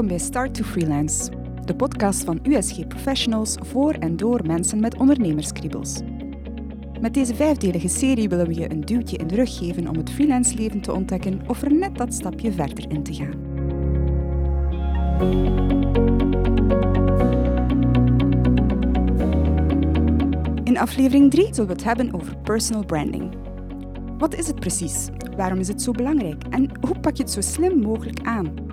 Welkom bij Start to Freelance, de podcast van USG Professionals voor en door mensen met ondernemerskriebels. Met deze vijfdelige serie willen we je een duwtje in de rug geven om het freelance leven te ontdekken of er net dat stapje verder in te gaan. In aflevering 3 zullen we het hebben over personal branding. Wat is het precies? Waarom is het zo belangrijk? En hoe pak je het zo slim mogelijk aan?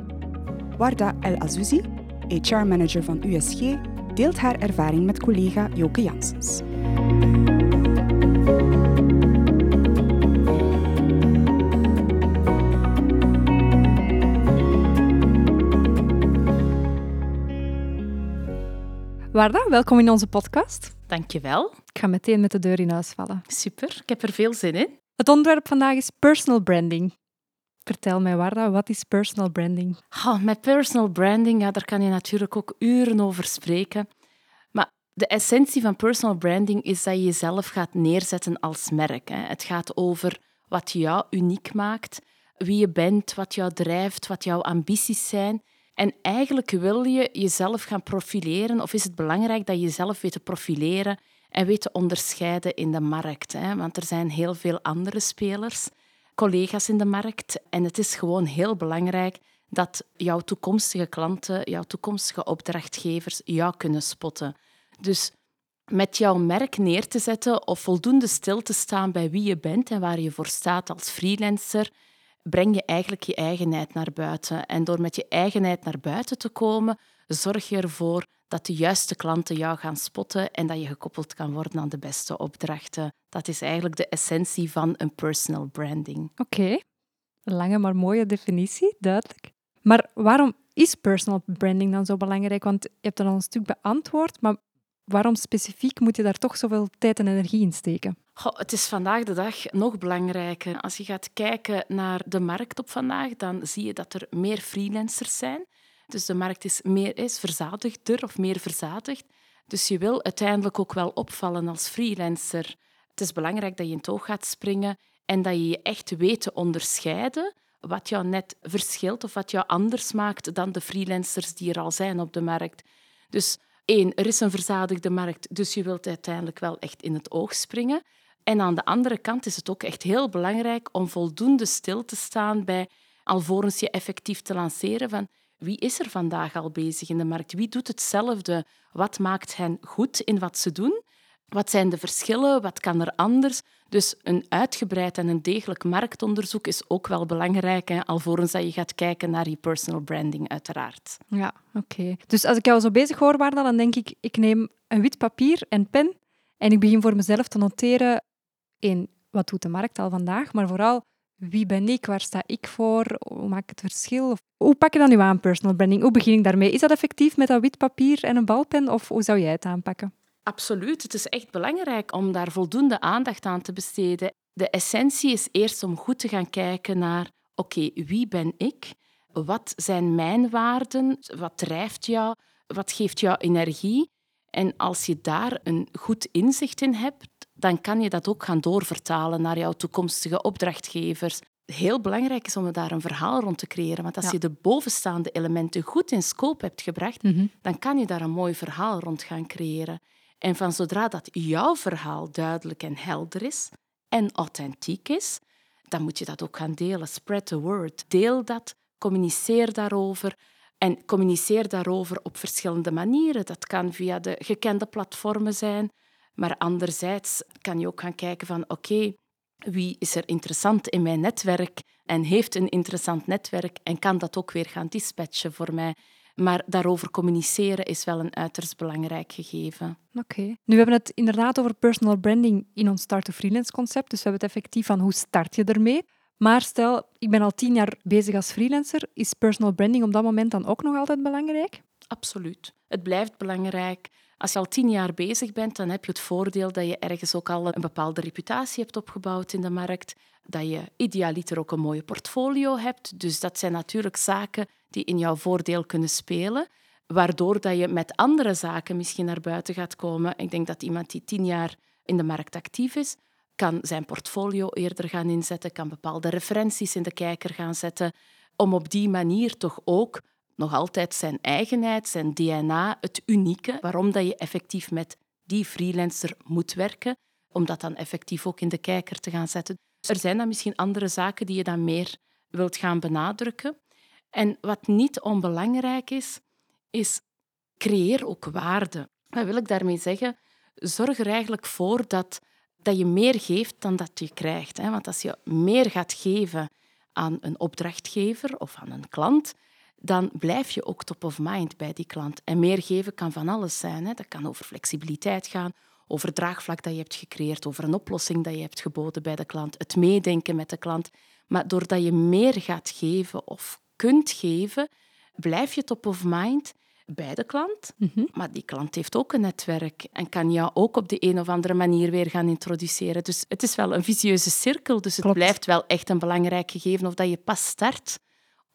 Warda El Azouzi, HR-manager van USG, deelt haar ervaring met collega Joke Janssens. Warda, welkom in onze podcast. Dankjewel. Ik ga meteen met de deur in huis vallen. Super, ik heb er veel zin in. Het onderwerp vandaag is personal branding. Vertel mij, Warda, wat is personal branding? Oh, met personal branding, daar kan je natuurlijk ook uren over spreken. Maar de essentie van personal branding is dat je jezelf gaat neerzetten als merk. Hè. Het gaat over wat jou uniek maakt, wie je bent, wat jou drijft, wat jouw ambities zijn. En eigenlijk wil je jezelf gaan profileren, of is het belangrijk dat je jezelf weet te profileren en weet te onderscheiden in de markt. Hè? Want er zijn heel veel andere spelers, collega's in de markt. En het is gewoon heel belangrijk dat jouw toekomstige klanten, jouw toekomstige opdrachtgevers jou kunnen spotten. Dus met jouw merk neer te zetten of voldoende stil te staan bij wie je bent en waar je voor staat als freelancer, breng je eigenlijk je eigenheid naar buiten. En door met je eigenheid naar buiten te komen, zorg je ervoor dat de juiste klanten jou gaan spotten en dat je gekoppeld kan worden aan de beste opdrachten. Dat is eigenlijk de essentie van een personal branding. Oké, lange maar mooie definitie, duidelijk. Maar waarom is personal branding dan zo belangrijk? Want je hebt er al een stuk beantwoord, maar waarom specifiek moet je daar toch zoveel tijd en energie in steken? Het is vandaag de dag nog belangrijker. Als je gaat kijken naar de markt op vandaag, dan zie je dat er meer freelancers zijn. Dus de markt is, meer, is verzadigder of meer verzadigd. Dus je wil uiteindelijk ook wel opvallen als freelancer. Het is belangrijk dat je in het oog gaat springen en dat je je echt weet te onderscheiden wat jou net verschilt of wat jou anders maakt dan de freelancers die er al zijn op de markt. Dus één, er is een verzadigde markt, dus je wilt uiteindelijk wel echt in het oog springen. En aan de andere kant is het ook echt heel belangrijk om voldoende stil te staan bij, alvorens je effectief te lanceren, van wie is er vandaag al bezig in de markt? Wie doet hetzelfde? Wat maakt hen goed in wat ze doen? Wat zijn de verschillen? Wat kan er anders? Dus een uitgebreid en een degelijk marktonderzoek is ook wel belangrijk, hè, alvorens dat je gaat kijken naar je personal branding, uiteraard. Ja, oké. Dus als ik jou zo bezig hoor, Warda, dan denk ik, ik neem een wit papier en pen en ik begin voor mezelf te noteren in wat doet de markt al vandaag, maar vooral wie ben ik, waar sta ik voor, hoe maak ik het verschil? Hoe pak je dan nu aan personal branding? Hoe begin ik daarmee? Is dat effectief met dat wit papier en een balpen of hoe zou jij het aanpakken? Absoluut. Het is echt belangrijk om daar voldoende aandacht aan te besteden. De essentie is eerst om goed te gaan kijken naar, oké, wie ben ik? Wat zijn mijn waarden? Wat drijft jou? Wat geeft jou energie? En als je daar een goed inzicht in hebt, dan kan je dat ook gaan doorvertalen naar jouw toekomstige opdrachtgevers. Heel belangrijk is om daar een verhaal rond te creëren. Want als je de bovenstaande elementen goed in scope hebt gebracht, mhm. dan kan je daar een mooi verhaal rond gaan creëren. En van zodra dat jouw verhaal duidelijk en helder is en authentiek is, dan moet je dat ook gaan delen. Spread the word. Deel dat, communiceer daarover. En communiceer daarover op verschillende manieren. Dat kan via de gekende platformen zijn, maar anderzijds kan je ook gaan kijken van oké, wie is er interessant in mijn netwerk en heeft een interessant netwerk en kan dat ook weer gaan dispatchen voor mij. Maar daarover communiceren is wel een uiterst belangrijk gegeven. Oké. Nu, we hebben het inderdaad over personal branding in ons start-to-freelance concept. Dus we hebben het effectief van hoe start je ermee. Maar stel, ik ben al tien jaar bezig als freelancer. Is personal branding op dat moment dan ook nog altijd belangrijk? Absoluut. Het blijft belangrijk. Als je al tien jaar bezig bent, dan heb je het voordeel dat je ergens ook al een bepaalde reputatie hebt opgebouwd in de markt, dat je idealiter ook een mooie portfolio hebt. Dus dat zijn natuurlijk zaken die in jouw voordeel kunnen spelen, waardoor dat je met andere zaken misschien naar buiten gaat komen. Ik denk dat iemand die tien jaar in de markt actief is, kan zijn portfolio eerder gaan inzetten, kan bepaalde referenties in de kijker gaan zetten, om op die manier toch ook nog altijd zijn eigenheid, zijn DNA, het unieke, waarom dat je effectief met die freelancer moet werken, om dat dan effectief ook in de kijker te gaan zetten. Er zijn dan misschien andere zaken die je dan meer wilt gaan benadrukken. En wat niet onbelangrijk is, is creëer ook waarde. Wat wil ik daarmee zeggen? Zorg er eigenlijk voor dat, dat je meer geeft dan dat je krijgt. Want als je meer gaat geven aan een opdrachtgever of aan een klant, dan blijf je ook top of mind bij die klant. En meer geven kan van alles zijn. Hè. Dat kan over flexibiliteit gaan, over draagvlak dat je hebt gecreëerd, over een oplossing dat je hebt geboden bij de klant, het meedenken met de klant. Maar doordat je meer gaat geven of kunt geven, blijf je top of mind bij de klant. Mhm. Maar die klant heeft ook een netwerk en kan jou ook op de een of andere manier weer gaan introduceren. Dus het is wel een vicieuze cirkel. Dus het blijft wel echt een belangrijk gegeven of dat je pas start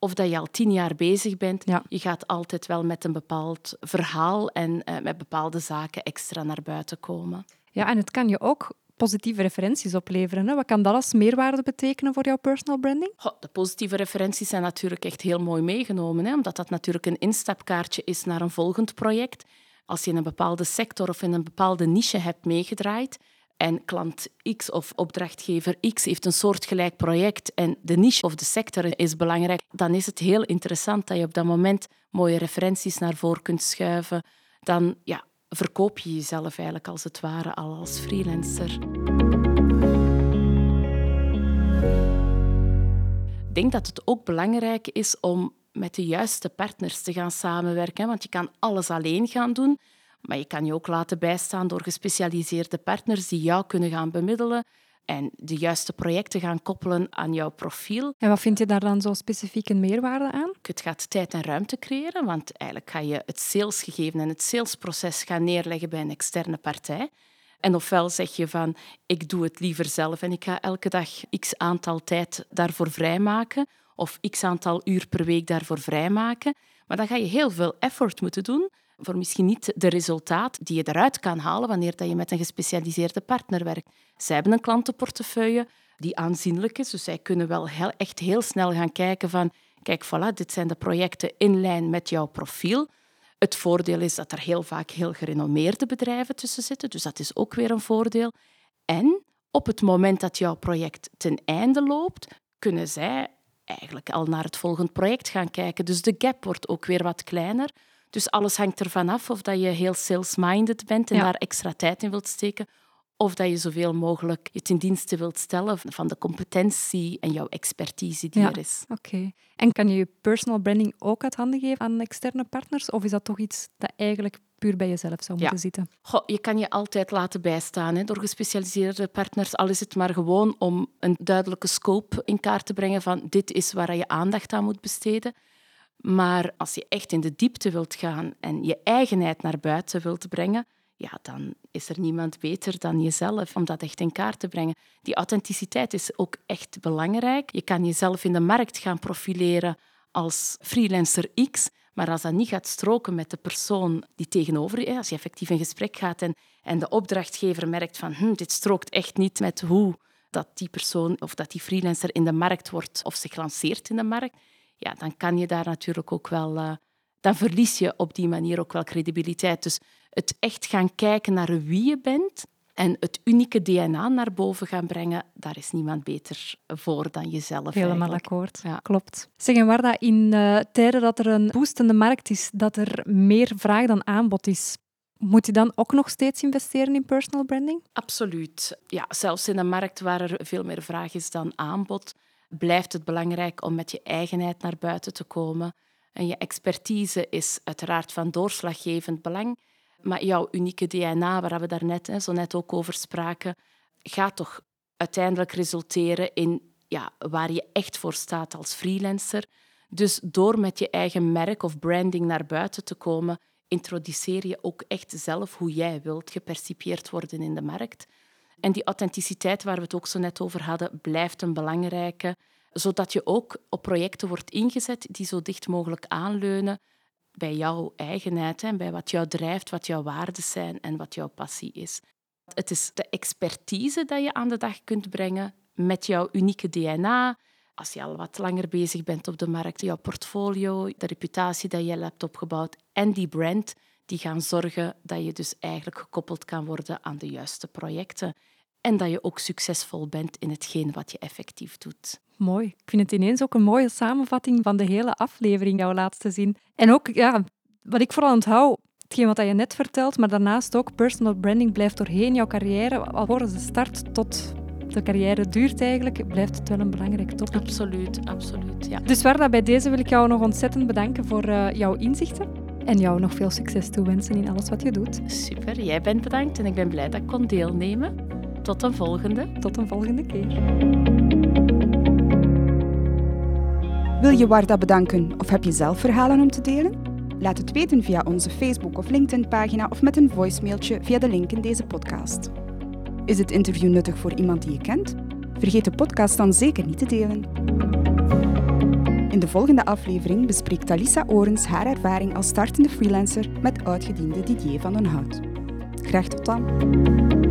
of dat je al tien jaar bezig bent. Je gaat altijd wel met een bepaald verhaal en uh, met bepaalde zaken extra naar buiten komen. Ja, en het kan je ook positieve referenties opleveren. Hè? Wat kan dat als meerwaarde betekenen voor jouw personal branding? de positieve referenties zijn natuurlijk echt heel mooi meegenomen, hè? omdat dat natuurlijk een instapkaartje is naar een volgend project. Als je in een bepaalde sector of in een bepaalde niche hebt meegedraaid, en klant X of opdrachtgever X heeft een soortgelijk project en de niche of de sector is belangrijk, dan is het heel interessant dat je op dat moment mooie referenties naar voren kunt schuiven. Dan ja, verkoop je jezelf eigenlijk als het ware al als freelancer. Ik denk dat het ook belangrijk is om met de juiste partners te gaan samenwerken, want je kan alles alleen gaan doen. Maar je kan je ook laten bijstaan door gespecialiseerde partners die jou kunnen gaan bemiddelen en de juiste projecten gaan koppelen aan jouw profiel. En wat vind je daar dan zo specifiek een meerwaarde aan? Het gaat tijd en ruimte creëren, want eigenlijk ga je het salesgegeven en het salesproces gaan neerleggen bij een externe partij. En ofwel zeg je van, ik doe het liever zelf en ik ga elke dag x aantal tijd daarvoor vrijmaken of x aantal uur per week daarvoor vrijmaken. Maar dan ga je heel veel effort moeten doen voor misschien niet de resultaat die je eruit kan halen wanneer je met een gespecialiseerde partner werkt. Zij hebben een klantenportefeuille die aanzienlijk is, dus zij kunnen wel heel, echt heel snel gaan kijken van kijk, voilà, dit zijn de projecten in lijn met jouw profiel. Het voordeel is dat er heel vaak heel gerenommeerde bedrijven tussen zitten, dus dat is ook weer een voordeel. En op het moment dat jouw project ten einde loopt, kunnen zij eigenlijk al naar het volgende project gaan kijken. Dus de gap wordt ook weer wat kleiner. Dus alles hangt ervan af of dat je heel sales-minded bent en daar extra tijd in wilt steken, of dat je zoveel mogelijk je ten dienste wilt stellen van de competentie en jouw expertise die er is. Oké. En kan je je personal branding ook uit handen geven aan externe partners, of is dat toch iets dat eigenlijk puur bij jezelf zou moeten zitten? Goh, je kan je altijd laten bijstaan hè, door gespecialiseerde partners, al is het maar gewoon om een duidelijke scope in kaart te brengen van dit is waar je aandacht aan moet besteden. Maar als je echt in de diepte wilt gaan en je eigenheid naar buiten wilt brengen, ja, dan is er niemand beter dan jezelf om dat echt in kaart te brengen. Die authenticiteit is ook echt belangrijk. Je kan jezelf in de markt gaan profileren als freelancer X, maar als dat niet gaat stroken met de persoon die tegenover je, als je effectief in gesprek gaat en, en de opdrachtgever merkt van hm, dit strookt echt niet met hoe dat die persoon of dat die freelancer in de markt wordt of zich lanceert in de markt, ja, dan kan je daar natuurlijk ook wel... Uh, dan verlies je op die manier ook wel credibiliteit. Dus het echt gaan kijken naar wie je bent en het unieke DNA naar boven gaan brengen, daar is niemand beter voor dan jezelf. Helemaal eigenlijk. akkoord, ja. klopt. Zeg, en waar dat in uh, tijden dat er een boostende markt is, dat er meer vraag dan aanbod is, moet je dan ook nog steeds investeren in personal branding? Absoluut. Ja, zelfs in een markt waar er veel meer vraag is dan aanbod, blijft het belangrijk om met je eigenheid naar buiten te komen. En je expertise is uiteraard van doorslaggevend belang. Maar jouw unieke DNA, waar we daarnet hè, zo net ook over spraken, gaat toch uiteindelijk resulteren in ja, waar je echt voor staat als freelancer. Dus door met je eigen merk of branding naar buiten te komen, introduceer je ook echt zelf hoe jij wilt gepercipieerd worden in de markt. En die authenticiteit waar we het ook zo net over hadden, blijft een belangrijke, zodat je ook op projecten wordt ingezet die zo dicht mogelijk aanleunen bij jouw eigenheid en bij wat jou drijft, wat jouw waarden zijn en wat jouw passie is. Het is de expertise dat je aan de dag kunt brengen met jouw unieke DNA, Als je al wat langer bezig bent op de markt, jouw portfolio, de reputatie dat je hebt opgebouwd en die brand, die gaan zorgen dat je dus eigenlijk gekoppeld kan worden aan de juiste projecten. En dat je ook succesvol bent in hetgeen wat je effectief doet. Mooi. Ik vind het ineens ook een mooie samenvatting van de hele aflevering, jouw laatste zin. En ook, ja, wat ik vooral onthoud, hetgeen wat je net vertelt, maar daarnaast ook personal branding blijft doorheen jouw carrière, alvorens de start tot de carrière duurt eigenlijk, blijft het wel een belangrijk topic. Absoluut, absoluut, ja. Dus Warda, bij deze wil ik jou nog ontzettend bedanken voor uh, jouw inzichten. En jou nog veel succes toewensen in alles wat je doet. Super, jij bent bedankt en ik ben blij dat ik kon deelnemen. Tot een volgende. Tot een volgende keer. Wil je Warda bedanken of heb je zelf verhalen om te delen? Laat het weten via onze Facebook- of LinkedIn-pagina of met een voicemailtje via de link in deze podcast. Is het interview nuttig voor iemand die je kent? Vergeet de podcast dan zeker niet te delen. In de volgende aflevering bespreekt Talisa Orens haar ervaring als startende freelancer met oudgediende Didier van den Hout. Graag tot dan!